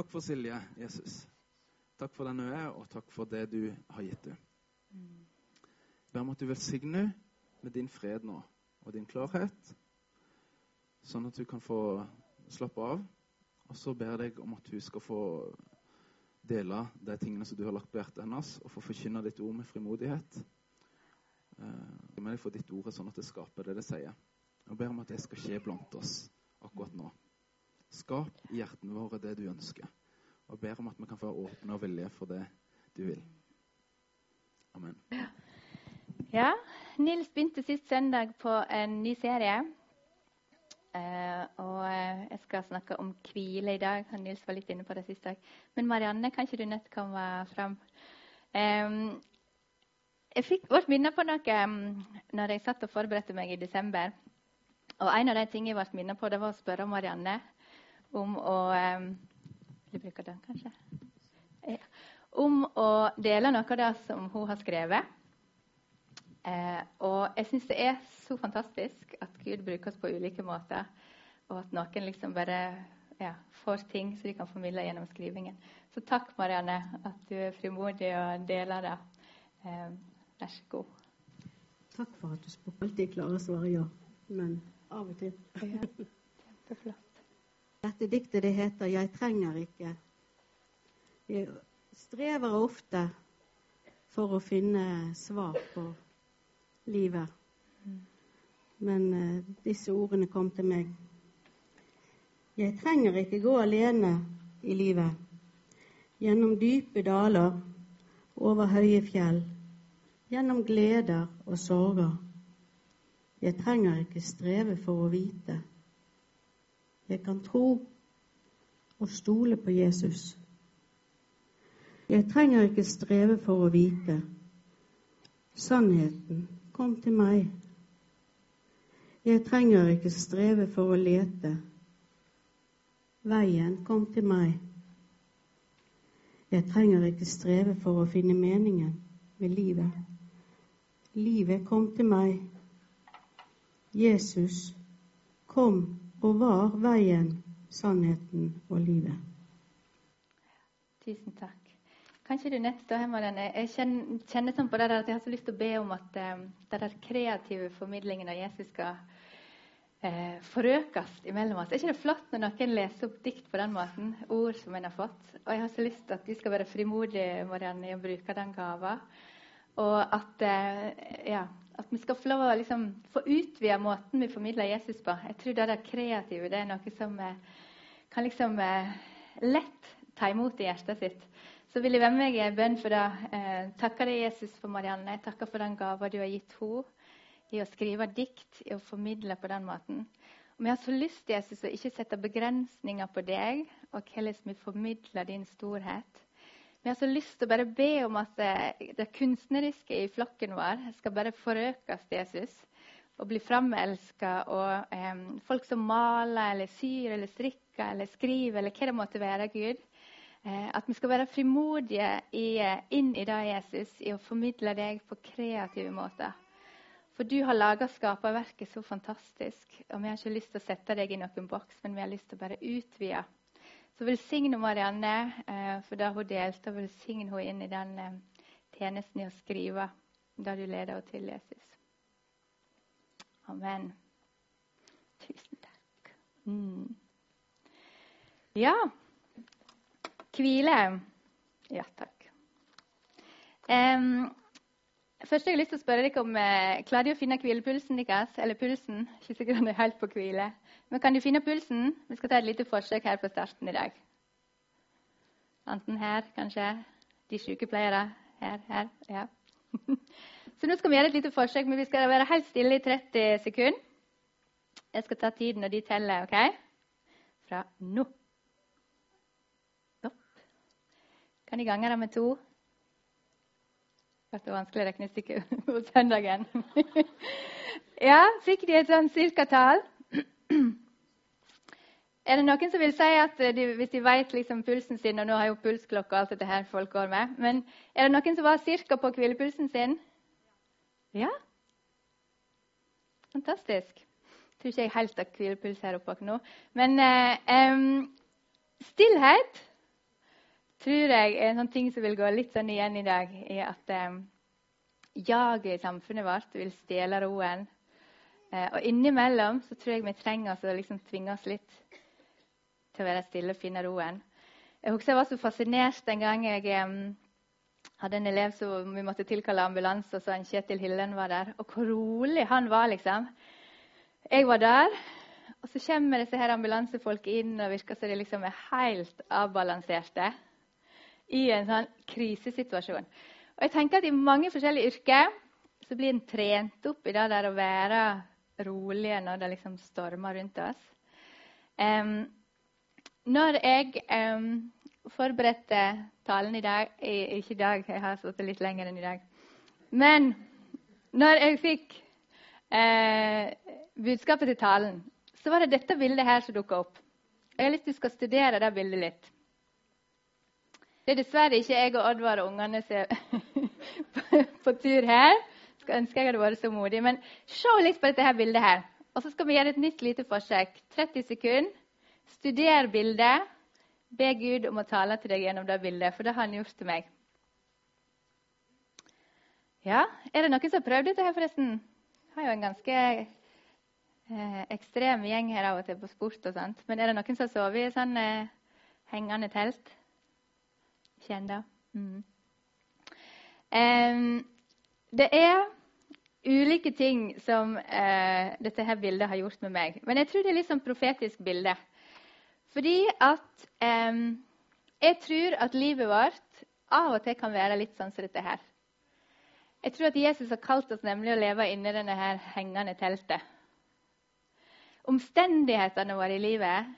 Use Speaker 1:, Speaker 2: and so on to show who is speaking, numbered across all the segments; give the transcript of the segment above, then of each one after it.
Speaker 1: Takk for Silje, Jesus. Takk for den hun er, og takk for det du har gitt henne. Ber om at du velsigner med din fred nå og din klarhet, sånn at du kan få slappe av. Og så ber jeg deg om at hun skal få dele de tingene som du har lagt på hjertet hennes, og få forkynne ditt ord med frimodighet. Jeg ber deg for ditt ord sånn at det skaper det det sier. Jeg ber om at det skal skje blant oss akkurat nå. Skap i hjertene våre det du ønsker. Og ber om at vi kan få åpne og vilje for det du vil. Amen.
Speaker 2: Ja, Nils begynte sist søndag på en ny serie. Uh, og uh, jeg skal snakke om hvile i dag. Nils var litt inne på det sist dag. Men Marianne, kan ikke du nett komme fram? Um, jeg fikk ble minne på noe um, når jeg satt og forberedte meg i desember. Og en av de tingene jeg ble minnet på, det var å spørre Marianne om å. Om å dele noe av det som hun har skrevet. Eh, og jeg syns det er så fantastisk at Gud bruker oss på ulike måter. Og at noen liksom bare ja, får ting som de kan formidle gjennom skrivingen. Så takk, Marianne, at du er frimodig og deler det. Vær så god.
Speaker 3: Takk for at du. Alltid klarer å svare ja, men av og til.
Speaker 2: Ja, kjempeflott.
Speaker 3: Dette diktet det heter 'Jeg trenger ikke'. Jeg strever ofte for å finne svar på livet. Men uh, disse ordene kom til meg. Jeg trenger ikke gå alene i livet. Gjennom dype daler, over høye fjell. Gjennom gleder og sorger. Jeg trenger ikke streve for å vite. Jeg kan tro og stole på Jesus. Jeg trenger ikke streve for å vite. Sannheten kom til meg. Jeg trenger ikke streve for å lete. Veien kom til meg. Jeg trenger ikke streve for å finne meningen med livet. Livet kom til meg. Jesus kom og var veien, sannheten og livet.
Speaker 2: Tusen takk. Kanskje du nett står hjemme den. Jeg kjenner, kjenner sånn på det at jeg har så lyst til å be om at um, den kreative formidlingen av Jesus skal uh, forøkes imellom oss. Er ikke det flott når noen leser opp dikt på den måten? Ord som en har fått. Og jeg har så lyst til at vi skal være frimodige Marianne, i å bruke den gava. Og at, uh, ja, at, vi skal få lov å liksom, få utvide måten vi formidler Jesus på. Jeg tror det der kreative det er noe som uh, kan liksom lett ta imot i hjertet sitt så vil jeg være med meg i bønn for det. Eh, takker deg, Jesus, for Marianne. Jeg takker for den gava du har gitt henne i å skrive dikt, i å formidle på den måten. Og Vi har så lyst Jesus, å ikke sette begrensninger på deg og hvordan vi formidler din storhet. Vi har så lyst til å bare be om at det, eh, det kunstneriske i flokken vår skal bare forøkes Jesus og bli framelska. Og eh, folk som maler eller syr eller strikker eller skriver eller hva det måtte være, Gud, Eh, at vi skal være frimodige i, eh, inn i det, Jesus, i å formidle deg på kreative måter. For du har laga skaperverket så fantastisk. Og vi har ikke lyst til å sette deg i noen boks, men vi har lyst til å bare utvide. Så velsigne Marianne eh, for det hun delte, og velsigne henne inn i den tjenesten i å skrive det du leder henne til, Jesus. Amen. Tusen takk. Mm. Ja. Hvile. Ja, takk. Um, først har jeg lyst til å spørre dere om eh, Klarer de å finne hvilepulsen deres? Eller pulsen? Ikke sikkert han er helt på hvile. Men kan de finne pulsen? Vi skal ta et lite forsøk her på starten i dag. Enten her, kanskje. De sykepleiere. Her, her. Ja. Så nå skal vi gjøre et lite forsøk, men vi skal være helt stille i 30 sekunder. Jeg skal ta tiden når de teller, OK? Fra nå. Stopp. Kan de gange det med to? Ble vanskelig regnestykke på søndagen. ja, fikk de et sånn cirka-tall? Er det noen som vil si at de, hvis de vet liksom pulsen sin og nå har jo pulsklokke og alt dette her folk går med, men er det noen som var cirka på hvilepulsen sin? Ja? Fantastisk. Jeg tror ikke jeg helt har hvilepuls her oppe nå. Men eh, um, stillhet tror jeg er en sånn ting som vil gå litt sånn igjen i dag, er at eh, jaget i samfunnet vårt vil stjele roen. Eh, og innimellom så tror jeg vi trenger å liksom tvinge oss litt til å være stille og finne roen. Jeg husker jeg var så fascinert en gang jeg eh, hadde en elev som vi måtte tilkalle ambulanse, og så en Kjetil Hillen var der. Og hvor rolig han var, liksom. Jeg var der, og så kommer disse her ambulansefolket inn og virker som de liksom er helt avbalanserte i en sånn krisesituasjon. Og jeg tenker at I mange forskjellige yrker så blir en trent opp i det der å være rolige når det liksom stormer rundt oss. Um, når jeg um, forberedte talen i dag Ikke i dag, jeg har sittet litt lenger enn i dag. Men når jeg fikk eh, budskapet til talen, så var det dette bildet her som dukka opp. Jeg har lyst til å studere det bildet litt. Det er dessverre ikke jeg og Oddvar og ungene som er på, tur her. Skal ønske jeg hadde vært så modig. Men se litt på dette her bildet her. Og så skal vi gjøre et nytt lite forsøk. 30 sekunder. Studer bildet. Be Gud om å tale til deg gjennom det bildet, for det har han gjort til meg. Ja, Er det noen som har prøvd dette her, forresten? Jeg har jo en ganske eh, ekstrem gjeng her av og til på sport og sånt. Men er det noen som har sovet i sånn eh, hengende telt? Kjenn det. Mm. Um, det er ulike ting som uh, dette her bildet har gjort med meg. Men jeg tror det er litt sånn profetisk bilde. Fordi at um, jeg tror at livet vårt av og til kan være litt sånn som dette her. Jeg tror at Jesus har kalt oss nemlig å leve inni denne her hengende teltet. Omstendighetene våre i livet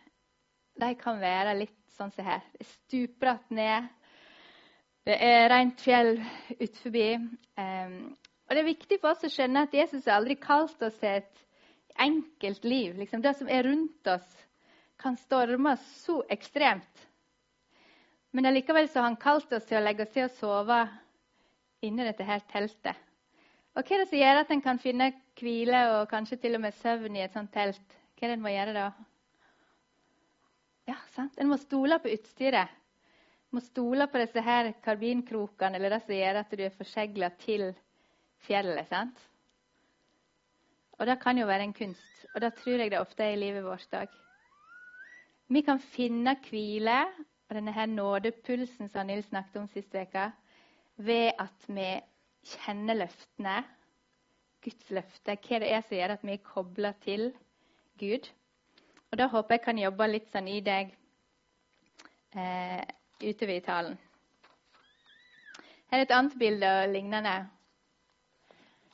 Speaker 2: de kan være litt sånn som her. Stupbratt ned. Det er rent fjell utenfor. Um, og det er viktig for oss å skjønne at Jesus har aldri kalt oss til et enkelt liv. Liksom det som er rundt oss, kan storme så ekstremt. Men allikevel har han kalt oss til å legge oss til å sove inni dette her teltet. Og Hva er det som gjør at en kan finne hvile og kanskje til og med søvn i et sånt telt? Hva er det en må gjøre da? Ja, sant? En må stole på utstyret må stole på disse her karbinkrokene eller det som gjør at du er forsegla til fjellet. sant? Og det kan jo være en kunst, og det tror jeg det ofte er i livet vårt òg. Vi kan finne hvile og denne her nådepulsen som Nils snakket om sist uke, ved at vi kjenner løftene, Guds løfte, hva det er som gjør at vi er kobla til Gud. Og Da håper jeg kan jobbe litt sånn i deg eh, utover i talen. Her er et annet bilde og lignende.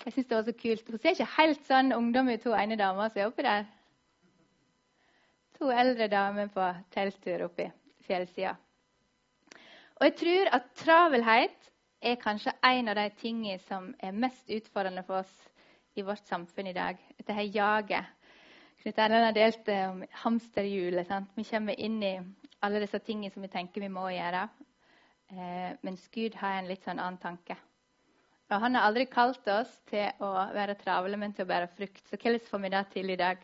Speaker 2: Jeg syns det var så kult. Hun ser ikke helt sånn ungdom ut, hun ene dama som er oppi der. To eldre damer på telttur oppi fjellsida. Og jeg tror at travelhet er kanskje en av de tingene som er mest utfordrende for oss i vårt samfunn i dag. Dette her jaget. Knut Erlend har delt om hamsterhjulet. Vi kommer inn i alle disse tingene som vi tenker vi må gjøre. Eh, mens Gud har en litt sånn annen tanke. Og Han har aldri kalt oss til å være travle, men til å bære frukt. Så hvordan får vi det til i dag?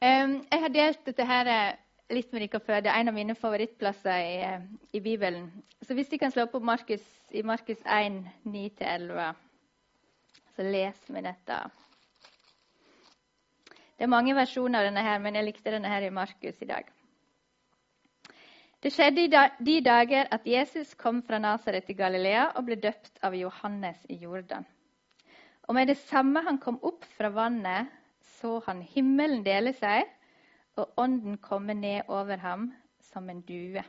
Speaker 2: Jeg har delt dette her eh, litt med dere før. Det er en av mine favorittplasser i, eh, i Bibelen. Så hvis de kan slå opp Markus, i Markus 1, 9-11, så leser vi dette. Det er mange versjoner av denne, her, men jeg likte denne her i Markus i dag. Det skjedde i de dager at Jesus kom fra Nasaret til Galilea og ble døpt av Johannes i Jordan. Og med det samme han kom opp fra vannet, så han himmelen dele seg, og ånden komme ned over ham som en due.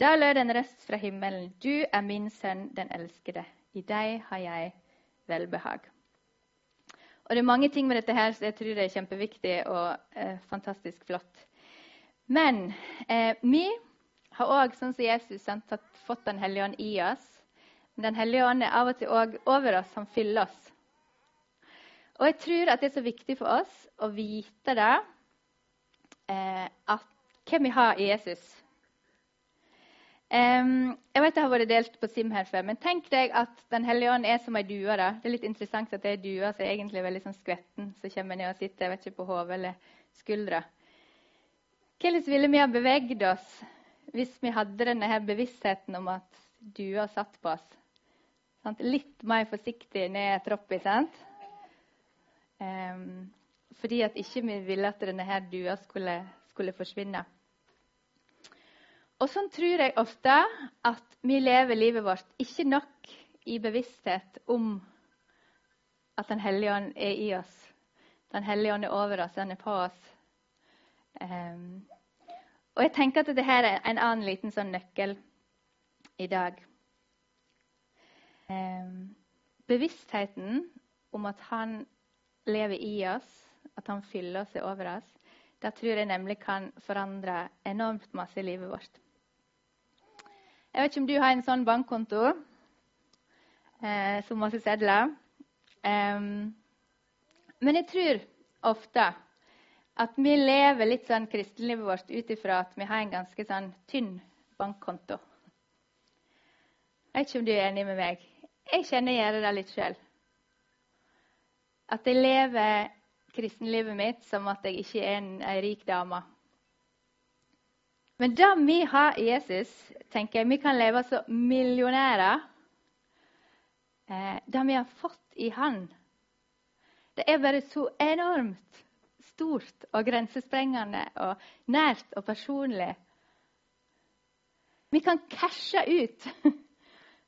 Speaker 2: Da lød en røst fra himmelen, Du er min sønn, den elskede. I deg har jeg velbehag. Og Det er mange ting med dette her som jeg tror er kjempeviktig og eh, fantastisk flott. Men eh, vi har òg, sånn som Jesus, sant, fått Den hellige ånd i oss. Men Den hellige ånd er av og til òg over oss. Han fyller oss. Og jeg tror at det er så viktig for oss å vite det, eh, at hvem vi har i Jesus. Um, jeg vet det har vært delt på Sim her før, men tenk deg at Den hellige ånd er som ei due. Da. Det er litt interessant at det er dua som er egentlig veldig sånn skvetten, som kommer ned og sitter jeg vet ikke, på hodet eller skuldra. Hvordan ville vi ha beveget oss hvis vi hadde denne her bevisstheten om at dua satt på oss. Litt mer forsiktig ned troppa, sant? Um, fordi at ikke vi ville at denne her dua skulle, skulle forsvinne. Og sånn tror jeg ofte at vi lever livet vårt ikke nok i bevissthet om at Den hellige ånd er i oss. Den hellige ånd er over oss, den er på oss. Um, og jeg tenker at dette er en annen liten sånn nøkkel i dag. Um, bevisstheten om at han lever i oss, at han fyller oss over oss, det tror jeg nemlig kan forandre enormt masse i livet vårt. Jeg vet ikke om du har en sånn bankkonto eh, som masse sedler. Um, men jeg tror ofte at vi lever litt sånn kristenlivet vårt ut ifra at vi har en ganske sånn tynn bankkonto. Jeg vet ikke om du er enig med meg. Jeg kjenner jeg gjør det litt sjøl. At jeg lever kristenlivet mitt som at jeg ikke er en, en rik dame. Men det vi har i Jesus, tenker jeg, vi kan leve som millionærer. Eh, det vi har fått i Han, det er bare så enormt stort og grensesprengende og nært og personlig. Vi kan cashe ut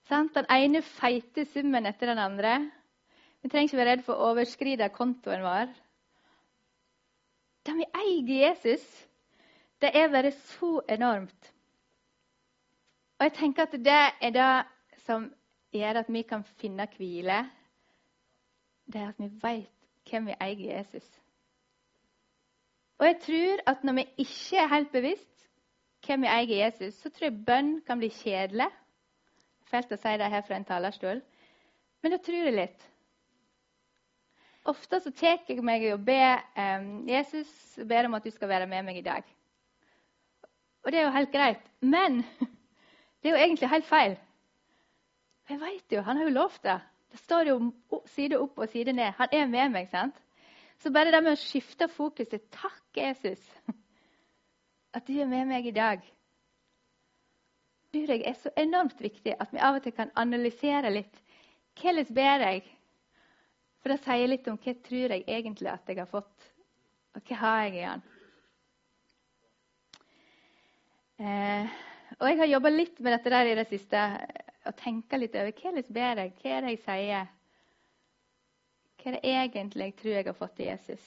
Speaker 2: den ene feite summen etter den andre. Vi trenger ikke være redd for å overskride kontoen vår. Det vi eier Jesus, det er bare så enormt. Og jeg tenker at det er det som gjør at vi kan finne hvile. Det er at vi vet hvem vi eier Jesus. Og jeg tror at når vi ikke er helt bevisst hvem vi eier Jesus, så tror jeg bønn kan bli kjedelig. Fælt å si det her fra en talerstol, men da tror jeg litt. Ofte så tar jeg meg og be um, Jesus ber om at du skal være med meg i dag. Og det er jo helt greit. Men det er jo egentlig helt feil. Jeg vet jo, Han har jo lovt det. Det står jo side opp og side ned. Han er med meg. sant? Så bare det med å skifte fokus til 'Takk, Jesus, at du er med meg i dag', tror jeg er så enormt viktig at vi av og til kan analysere litt. Hvordan ber jeg? For det sier litt om hva tror jeg egentlig at jeg har fått, og hva har jeg igjen? Eh, og jeg har jobba litt med dette der i det siste. Og tenka litt over jeg ber jeg, hva er det jeg sier? Hva er det egentlig jeg tror jeg har fått i Jesus?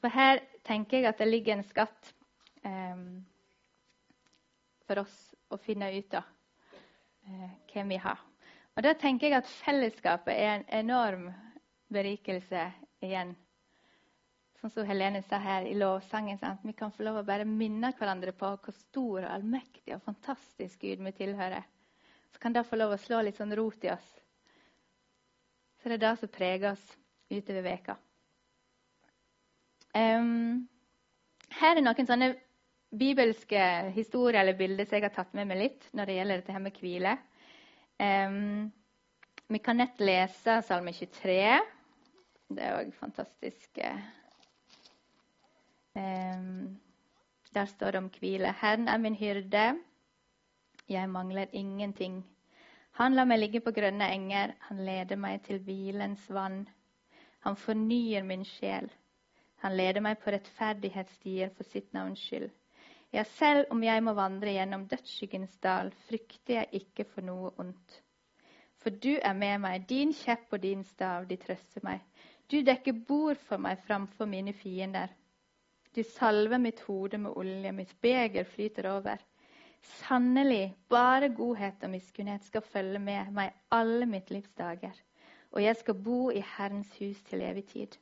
Speaker 2: For her tenker jeg at det ligger en skatt um, for oss å finne ut av uh, hvem vi har. Og da tenker jeg at fellesskapet er en enorm berikelse igjen sånn som Helene sa her i lovsangen, sant? vi kan få lov å bare minne hverandre på hvor stor og allmektig og fantastisk Gud vi tilhører. Så kan det få lov å slå litt sånn rot i oss. Så det er det som preger oss utover veka. Um, her er noen sånne bibelske historier eller bilder som jeg har tatt med meg litt når det gjelder dette her med hvile. Um, vi kan nett lese Salme 23. Det er òg fantastisk. Um, der står det om hvile. Herren er min hyrde, jeg mangler ingenting. Han lar meg ligge på grønne enger, han leder meg til hvilens vann. Han fornyer min sjel. Han leder meg på rettferdighetsstier for sitt navns skyld. Ja, selv om jeg må vandre gjennom dødsskyggens dal, frykter jeg ikke for noe ondt. For du er med meg, din kjepp og din stav, de trøster meg. Du dekker bord for meg framfor mine fiender. Du salver mitt hode med olje, mitt beger flyter over. Sannelig, bare godhet og miskunnhet skal følge med meg alle mitt livs dager, og jeg skal bo i Herrens hus til evig tid.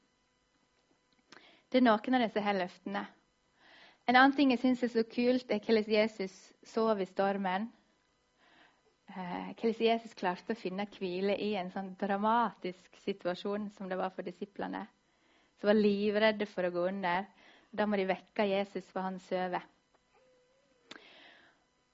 Speaker 2: Det er noen av disse her løftene. En annen ting jeg syns er så kult, er hvordan Jesus sov i stormen. Eh, hvordan Jesus klarte å finne hvile i en sånn dramatisk situasjon som det var for disiplene. Som var livredde for å gå under. Da må de vekke Jesus, for han sover.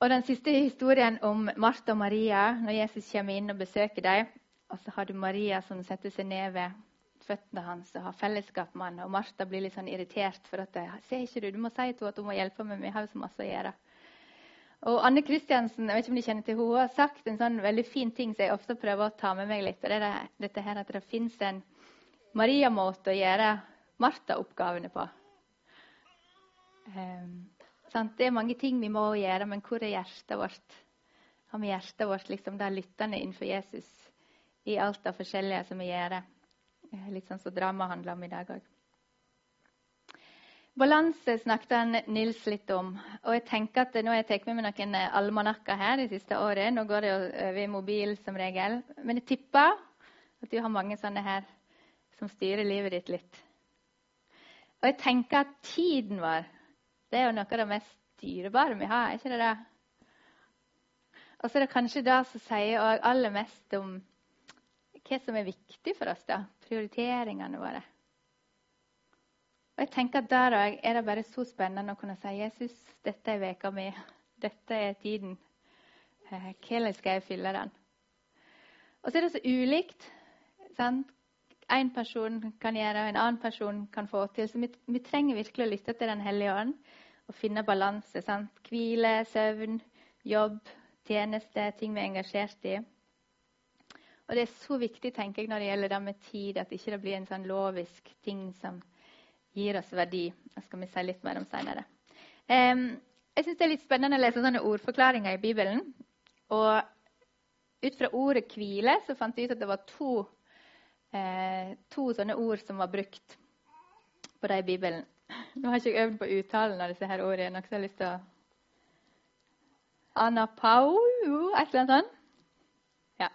Speaker 2: Og Den siste historien om Martha og Maria, når Jesus kommer inn og besøker dem. Og så har du Maria som setter seg ned ved føttene hans og har fellesskap med han. Og Martha blir litt sånn irritert. for at, ser ikke Du du må si til henne at hun må hjelpe meg, vi har jo så masse å gjøre. Og Anne Kristiansen jeg vet ikke om du kjenner til henne, har sagt en sånn veldig fin ting som jeg ofte prøver å ta med meg litt. og det er dette her At det fins en Maria-måte å gjøre Martha-oppgavene på. Um, det er mange ting vi må gjøre, men hvor er hjertet vårt? Har vi hjertet vårt liksom der lyttende innenfor Jesus i alt det forskjellige som vi gjør? Eh, litt sånn som drama handler om i dag òg. Balanse snakket han Nils litt om. Og jeg tenker at Nå har jeg tatt med meg noen almanakker her de siste året. Nå går det jo over mobil som regel. Men jeg tipper at du har mange sånne her som styrer livet ditt litt. Og jeg tenker at tiden vår det er jo noe av det mest dyrebare vi har. er ikke det det? Og så er det kanskje det som sier aller mest om hva som er viktig for oss. da, Prioriteringene våre. Og jeg tenker at Der òg er det bare så spennende å kunne si Jesus, dette er veka mi. Dette er tiden. Eh, hvordan skal jeg fylle den? Og så er det så ulikt. sant? En person kan gjøre, og en annen person kan få til. Så vi, vi trenger virkelig å lytte til Den hellige ånd og finne balanse. Sant? Hvile, søvn, jobb, tjeneste, ting vi er engasjert i. Og Det er så viktig tenker jeg, når det gjelder det med tid, at ikke det blir en sånn lovisk ting som gir oss verdi. Det skal vi si litt mer om senere. Um, jeg syns det er litt spennende å lese sånne ordforklaringer i Bibelen. Og ut fra ordet 'hvile' så fant jeg ut at det var to, eh, to sånne ord som var brukt på det i Bibelen. Nå har jeg ikke øvd på uttalen av disse her ordene. Jeg har lyst til å Anapau, et eller annet sånt? Ja.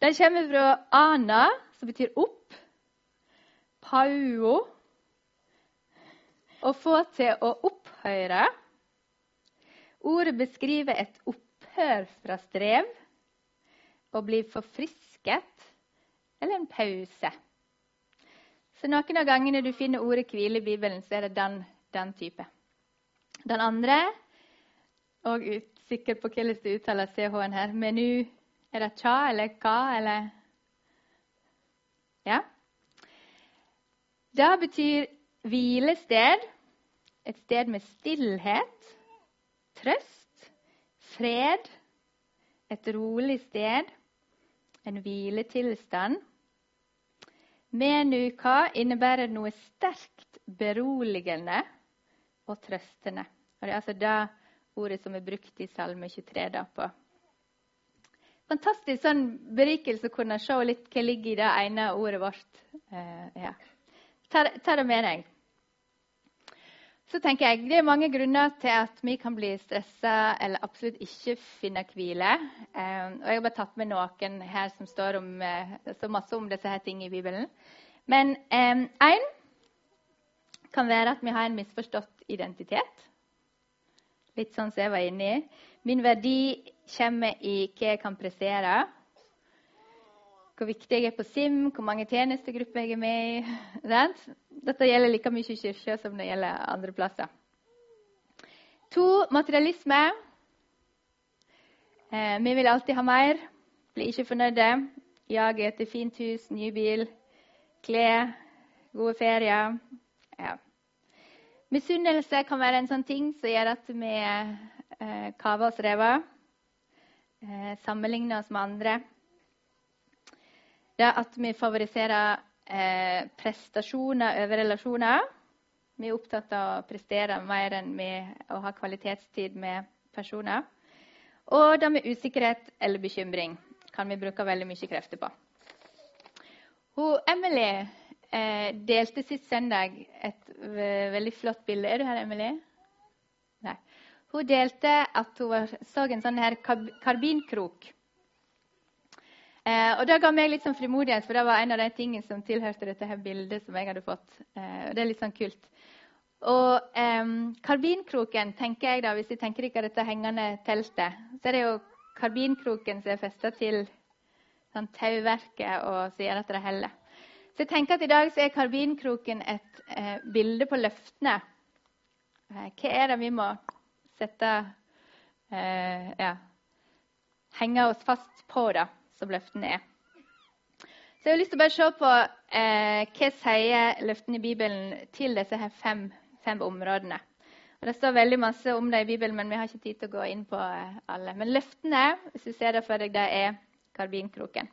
Speaker 2: Den kommer fra ana, som betyr opp. Pauo, å få til å opphøre. Ordet beskriver et opphør fra strev, å bli forfrisket eller en pause. Så Noen av gangene du finner ordet 'hvile' i Bibelen, så er det den, den type. Den andre, og usikker på hvordan det uttaler CH-en her Menu Er det cha eller ka eller Ja? Det betyr hvilested et sted med stillhet, trøst, fred, et rolig sted, en hviletilstand. Menuka innebærer noe sterkt beroligende og trøstende. Og Det er altså det ordet som er brukt i Salme 23 da på. Fantastisk sånn berikelse å kunne se litt hva ligger i det ene ordet vårt. Uh, ja. ta, ta det med deg så tenker jeg Det er mange grunner til at vi kan bli stressa eller absolutt ikke finne hvile. Eh, og Jeg har bare tatt med noen her som står om, eh, så masse om disse her tingene i Bibelen. Men én eh, kan være at vi har en misforstått identitet. Litt sånn som jeg var inne i. Min verdi kommer i hva jeg kan prestere. Hvor viktig jeg er på SIM, hvor mange tjenestegrupper jeg er med i. Dette gjelder like mye i kirka som det gjelder andre plasser. To materialisme. Eh, vi vil alltid ha mer. Blir ikke fornøyde. Jag etter fint hus, ny bil, klær, gode ferier. Ja. Misunnelse kan være en sånn ting som gjør at vi eh, kaver oss rever. Eh, sammenligner oss med andre. Det at vi favoriserer eh, prestasjoner over relasjoner. Vi er opptatt av å prestere mer enn å ha kvalitetstid med personer. Og det med usikkerhet eller bekymring kan vi bruke veldig mye krefter på. Hun, Emily eh, delte sist søndag et veldig flott bilde. Er du her, Emily? Nei. Hun delte at hun så en sånn her karbinkrok Eh, og Det ga meg litt sånn frimodighet, for det var en av de tingene som tilhørte dette her bildet som jeg hadde fått. Eh, og det er litt sånn kult. Og eh, Karbinkroken, tenker jeg da, hvis jeg tenker ikke dette hengende teltet, så er det jo karbinkroken som er festa til sånn, tauverket og sier at det heller. Så jeg tenker at i dag så er karbinkroken et eh, bilde på løftene. Eh, hva er det vi må sette eh, ja, Henge oss fast på, da? Som løftene er. Så jeg har lyst til å bare se på eh, hva sier løftene i Bibelen til disse her fem, fem områdene. Det står veldig masse om det i Bibelen, men vi har ikke tid til å gå inn på eh, alle. Men løftene, hvis du ser det for deg, det er karbinkroken.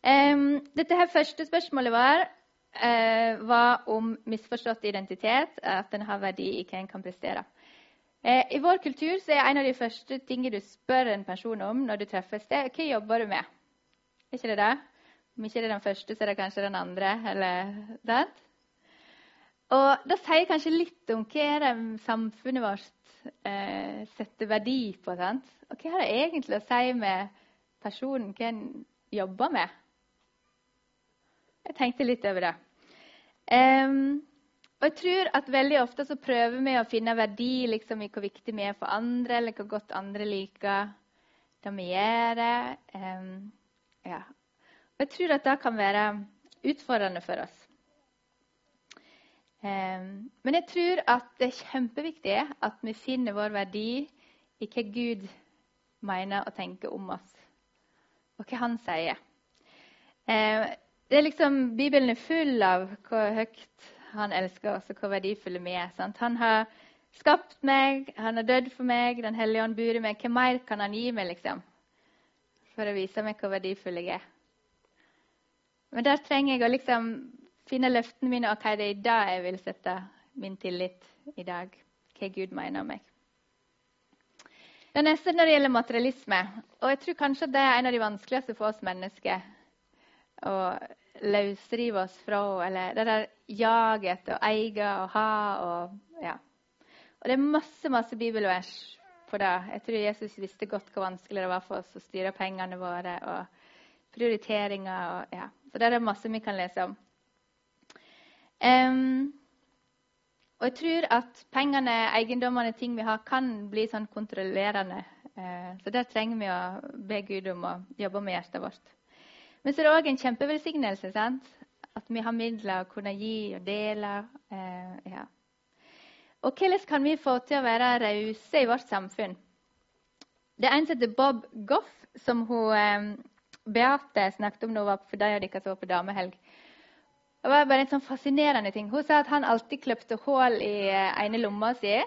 Speaker 2: Um, dette her første spørsmålet var, uh, var om misforstått identitet, at en har verdi i hva en kan prestere. Uh, I vår kultur er en av de første tingene du spør en person om når du treffes, det er hva jobber du med. Er ikke det det? Om ikke det er den første, så er det kanskje den andre. eller sant? Og Det sier kanskje litt om hva er det samfunnet vårt eh, setter verdi på. Sant? Og hva har det egentlig å si med personen hva en jobber med? Jeg tenkte litt over det. Um, og jeg tror at veldig ofte så prøver vi å finne verdi liksom, i hvor viktig vi er for andre, eller hvor godt andre liker det vi gjør. Um, ja. Og jeg tror at det kan være utfordrende for oss. Um, men jeg tror at det er kjempeviktig at vi finner vår verdi i hva Gud mener og tenker om oss, og hva Han sier. Um, det er liksom, Bibelen er full av hvor høyt Han elsker oss, og hvor verdifulle vi er. Sant? Han har skapt meg, han har dødd for meg, Den hellige ånd bor i meg. Hva mer kan han gi meg, liksom? For å vise meg hvor verdifull jeg er. Men der trenger jeg å liksom finne løftene mine, og hva det er i dag jeg vil sette min tillit i dag. Hva Gud mener om meg. Det neste når det gjelder materialisme. Og jeg tror kanskje det er en av de vanskeligste for oss mennesker å løsrive oss fra. Eller det der jaget og eie og ha og ja. Og det er masse, masse bibelvers på det. Jeg tror Jesus visste godt hvor vanskelig det var for oss å styre pengene våre og prioriteringer. Og, ja. Så det er det masse vi kan lese om. Um, og jeg tror at pengene, eiendommene, ting vi har, kan bli sånn kontrollerende. Uh, så der trenger vi å be Gud om å jobbe med hjertet vårt. Men så er det òg en kjempevelsignelse sant? at vi har midler å kunne gi og dele. Eh, ja. Og hvordan kan vi få til å være rause i vårt samfunn? Det er en som heter Bob Goff, som hun, eh, Beate snakket om da hun var for de av dere som var på damehelg. Det var bare en sånn fascinerende ting. Hun sa at han alltid kløpte hull i eh, ene lomma si,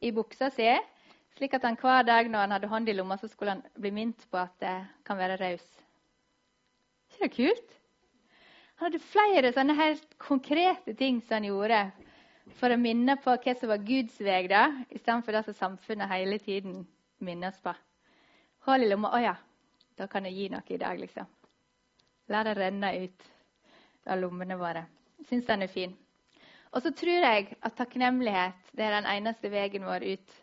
Speaker 2: i buksa si, slik at han hver dag når han hadde hånd i lomma, så skulle han bli minnet på at det kan være raus. Det kult? Han hadde flere sånne helt konkrete ting som han gjorde for å minne på hva som var Guds vei, istedenfor det som samfunnet hele tiden minner oss på. Hull i lomma. Å ja, da kan jeg gi noe i dag, liksom. La det renne ut av lommene våre. Syns den er fin. Og så tror jeg at takknemlighet det er den eneste veien vår ut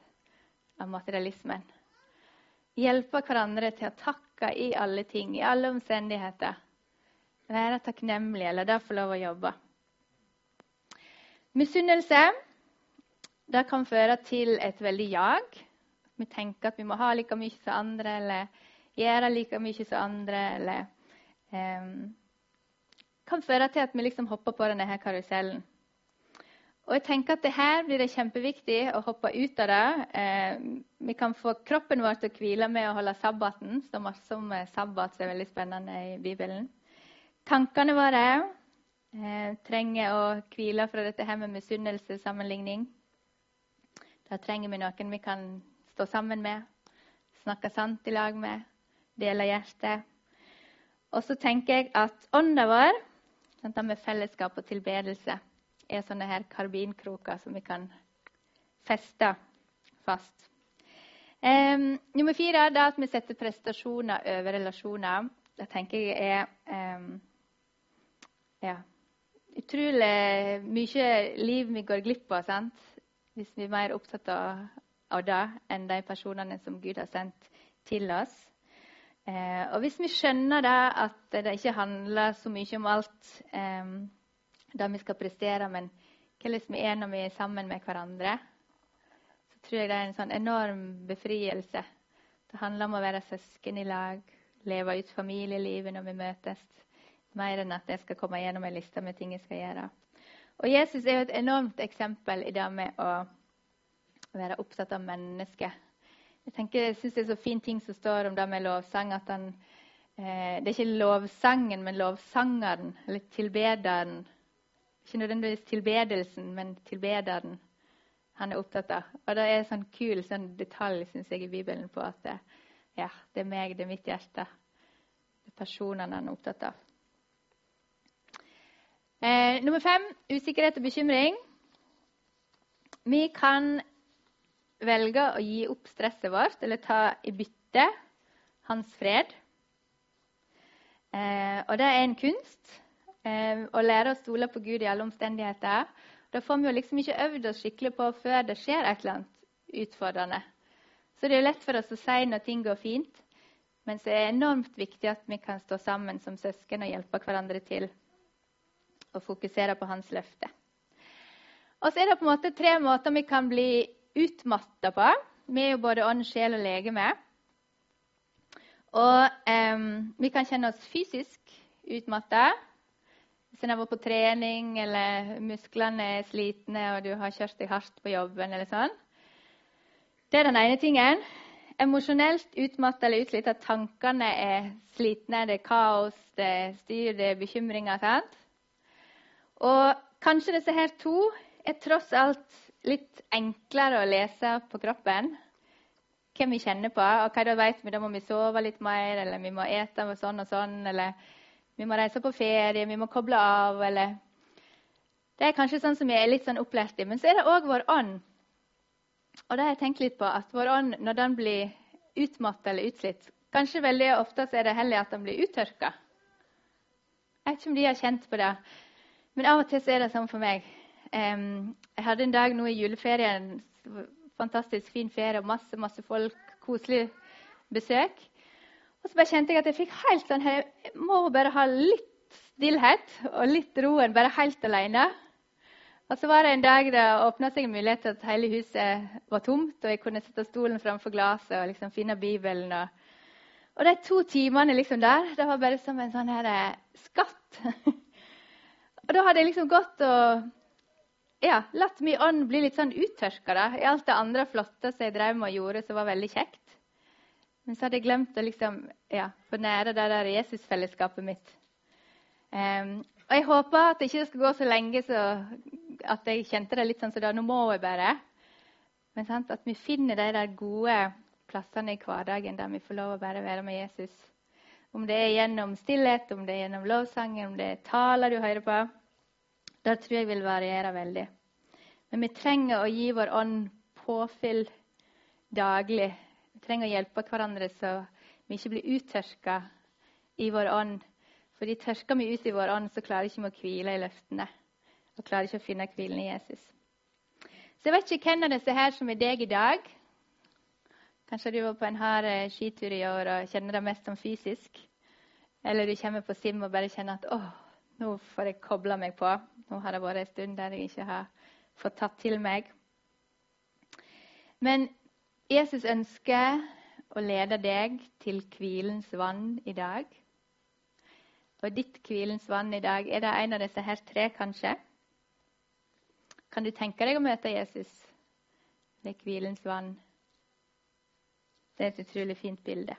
Speaker 2: av materialismen. Hjelpe hverandre til å takke i alle ting, i alle omstendigheter. Være takknemlige, eller det få lov å jobbe. Misunnelse kan føre til et veldig jag. Vi tenker at vi må ha like mye som andre, eller gjøre like mye som andre. eller um, kan føre til at vi liksom hopper på denne her karusellen. Og jeg tenker at det her blir det kjempeviktig å hoppe ut av det. Eh, vi kan få kroppen vår til å hvile med å holde sabbaten. Det står masse om sabbat som er veldig spennende i Bibelen. Tankene våre eh, trenger å hvile fra dette her med misunnelsessammenligning. Da trenger vi noen vi kan stå sammen med, snakke sant i lag med, dele hjertet. Og så tenker jeg at ånda vår Sånn, det med fellesskap og tilbedelse er sånne her karbinkroker som vi kan feste fast. Um, nummer fire er at vi setter prestasjoner over relasjoner. Det tenker jeg er um, ja, utrolig mye liv vi går glipp av sant? hvis vi er mer opptatt av, av det enn de personene som Gud har sendt til oss. Eh, og hvis vi skjønner da at det ikke handler så mye om alt eh, det vi skal prestere, men hvordan vi er når vi er sammen med hverandre, så tror jeg det er en sånn enorm befrielse. Det handler om å være søsken i lag, leve ut familielivet når vi møtes. Mer enn at jeg skal komme gjennom en liste med ting jeg skal gjøre. Og Jesus er jo et enormt eksempel i det med å være opptatt av mennesket jeg tenker, jeg syns det er så fin ting som står om det med lovsang. at han, eh, Det er ikke lovsangen, men lovsangeren, eller tilbederen, Ikke nødvendigvis tilbedelsen, men tilbederen han er opptatt av. Og det er en sånn kul sånn detalj synes jeg, i Bibelen på at det, ja, det er meg, det er mitt hjerte. Det er personene han er opptatt av. Eh, nummer fem usikkerhet og bekymring. Vi kan velge å gi opp stresset vårt eller ta i bytte hans fred. Eh, og det er en kunst eh, å lære å stole på Gud i alle omstendigheter. Da får vi jo liksom ikke øvd oss skikkelig på før det skjer et eller annet utfordrende. Så det er lett for oss å si når ting går fint, men så er det enormt viktig at vi kan stå sammen som søsken og hjelpe hverandre til å fokusere på hans løfte. Og så er det på en måte tre måter vi kan bli utmatta på. Vi er jo både ånd, sjel og legeme. Og eh, vi kan kjenne oss fysisk utmatta. Hvis en har vært på trening, eller musklene er slitne, og du har kjørt deg hardt på jobben. eller sånn. Det er den ene tingen. Emosjonelt utmatta eller utslitt at tankene er slitne. Det er kaos, det er styr, det er bekymringer. sant? Og kanskje disse her to er tross alt litt enklere å lese på kroppen. Hvem vi kjenner på. Og hva da vet vi, da må vi sove litt mer, eller vi må ete sånn og sånn. eller vi må reise på ferie, vi må koble av. eller... Det er kanskje sånn som vi er litt sånn opplært i. Men så er det òg vår ånd. Og det har jeg tenkt litt på, at vår ånd, når den blir utmatta eller utslitt Kanskje veldig ofte er det heller at den blir uttørka. Jeg vet ikke om de har kjent på det. Men av og til er det sånn for meg. Jeg hadde en dag nå i juleferien. Fantastisk fin ferie og masse, masse folk. Koselig besøk. Og så bare kjente jeg at jeg fikk helt sånn Jeg må bare ha litt stillhet og litt roen, bare helt alene. Og så var det en dag det åpna seg en mulighet til at hele huset var tomt, og jeg kunne sette stolen framfor glasset og liksom finne Bibelen. Og, og de to timene liksom der, det var bare som en sånn her eh, skatt. og da hadde jeg liksom gått og ja, latt min ånd bli litt sånn uttørka i alt det andre flotte som jeg drev med og gjorde, som var veldig kjekt. Men så hadde jeg glemt å liksom, ja, få nære det der Jesusfellesskapet mitt. Um, og jeg håper at det ikke skal gå så lenge så at jeg kjente det litt sånn som så Nå må jeg bare. Men sant, at vi finner de der gode plassene i hverdagen der vi får lov å bare være med Jesus. Om det er gjennom stillhet, om det er gjennom lovsangen, om det er taler du hører på. Det tror jeg vil variere veldig. Men vi trenger å gi vår ånd påfyll daglig Vi trenger å hjelpe hverandre så vi ikke blir uttørka i vår ånd. Fordi tørker vi ut i vår ånd, så klarer vi ikke å hvile i løftene. Og klarer ikke å finne hvilen i Jesus. Så jeg vet ikke hvem av disse her som er deg i dag. Kanskje du var på en hard eh, skitur i år og kjenner det mest som fysisk. Eller du kommer på Sim og bare kjenner at 'Å, nå får jeg kobla meg på. Nå har det vært en stund der jeg ikke har fått tatt til meg. Men Jesus ønsker å lede deg til hvilens vann i dag. Og ditt hvilens vann i dag, er det en av disse her tre, kanskje? Kan du tenke deg å møte Jesus ved hvilens vann? Det er et utrolig fint bilde.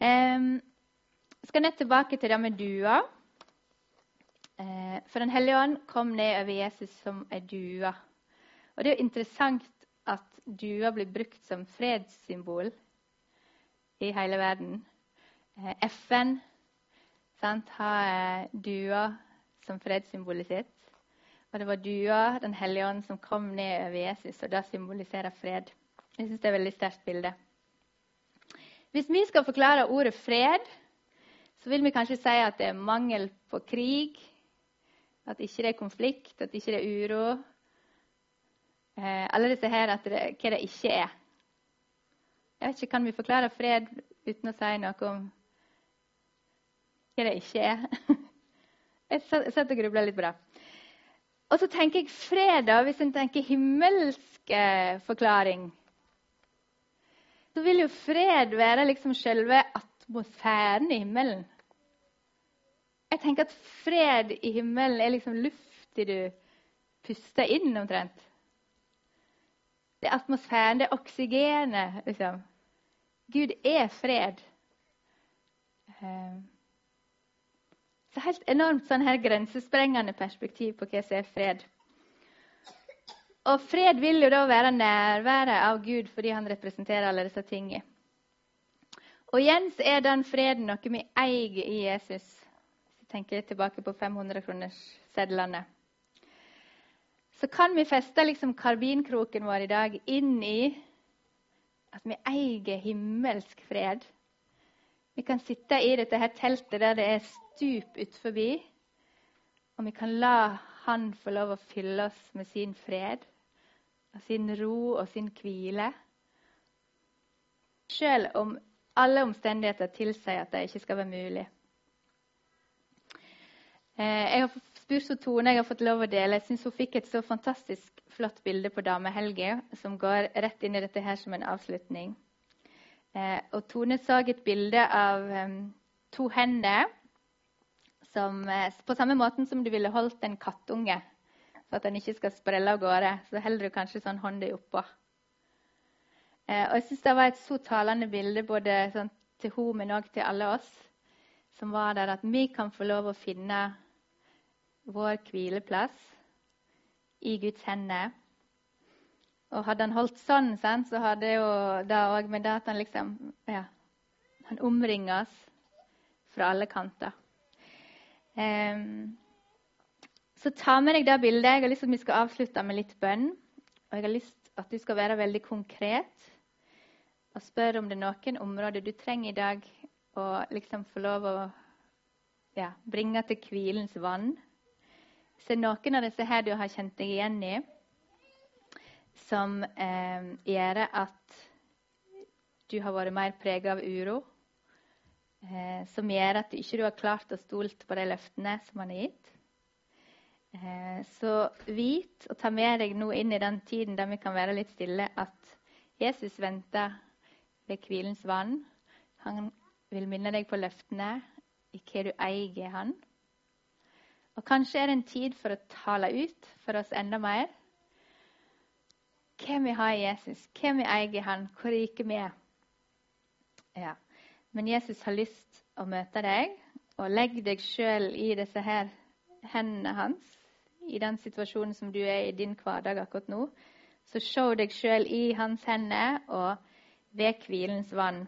Speaker 2: Um, skal nett tilbake til det med dua. Uh, for Den hellige ånd kom ned over Jesus som ei due. Og det er jo interessant at dua blir brukt som fredssymbol i hele verden. Eh, FN sant, har eh, dua som fredssymbolet sitt. Og det var dua, Den hellige ånd, som kom ned over Jesus, og det symboliserer fred. Jeg synes det er et veldig sterkt bilde. Hvis vi skal forklare ordet fred, så vil vi kanskje si at det er mangel på krig, at ikke det er konflikt, at ikke det er uro, eh, alle disse her det, hva det ikke er. Jeg vet ikke, Kan vi forklare fred uten å si noe om hva det ikke er? jeg satt og grubla litt på det. Og så tenker jeg fred, da, hvis en tenker himmelsk eh, forklaring. Så vil jo fred være liksom selve atmosfæren i himmelen. Jeg tenker at fred i himmelen er liksom lufta du puster inn, omtrent. Det er atmosfæren, det er oksygenet. Liksom. Gud er fred. Eh, Så helt enormt sånn her grensesprengende perspektiv på hva som er fred. Og fred vil jo da være nærværet av Gud fordi han representerer alle disse tingene. Og igjen så er den freden noe vi eier i Jesus. Jeg tenker tilbake på 500-kronerssedlene. Så kan vi feste liksom karbinkroken vår i dag inn i at vi eier himmelsk fred. Vi kan sitte i dette her teltet der det er stup utforbi, og vi kan la Han få lov å fylle oss med sin fred, og sin ro og sin hvile. Selv om alle omstendigheter tilsier at det ikke skal være mulig. Eh, jeg har spurt Tone jeg har fått lov å dele. Jeg syns hun fikk et så fantastisk flott bilde på damehelga som går rett inn i dette her som en avslutning. Eh, og Tone så et bilde av um, to hender som, eh, på samme måten som du ville holdt en kattunge for at den ikke skal sprelle av gårde. Så holder du kanskje sånn hånda oppå. Eh, og jeg syns det var et så talende bilde både sånn, til henne, men òg til alle oss som var der, at vi kan få lov å finne vår hvileplass i Guds hender. Og hadde han holdt sånn, så hadde jo det òg med det at han liksom ja, Han omringer fra alle kanter. Um, så ta med deg det bildet. Jeg har lyst til at vi skal avslutte med litt bønn. Og jeg har lyst til at du skal være veldig konkret og spørre om det er noen områder du trenger i dag å liksom få lov å ja, bringe til hvilens vann. Så noen av disse her du har kjent deg igjen i som eh, gjør at du har vært mer prega av uro. Eh, som gjør at du ikke har klart å stole på de løftene som han har gitt. Eh, så vit og ta med deg nå inn i den tiden der vi kan være litt stille, at Jesus venter ved hvilens vann. Han vil minne deg på løftene i hva du eier han. Og kanskje er det en tid for å tale ut for oss enda mer hvem vi har i Jesus, hvem vi eier han, hvor rike vi er. Ja. Men Jesus har lyst å møte deg, og legg deg sjøl i disse her hendene hans. I den situasjonen som du er i din hverdag akkurat nå. Så se deg sjøl i hans hender og ved hvilens vann.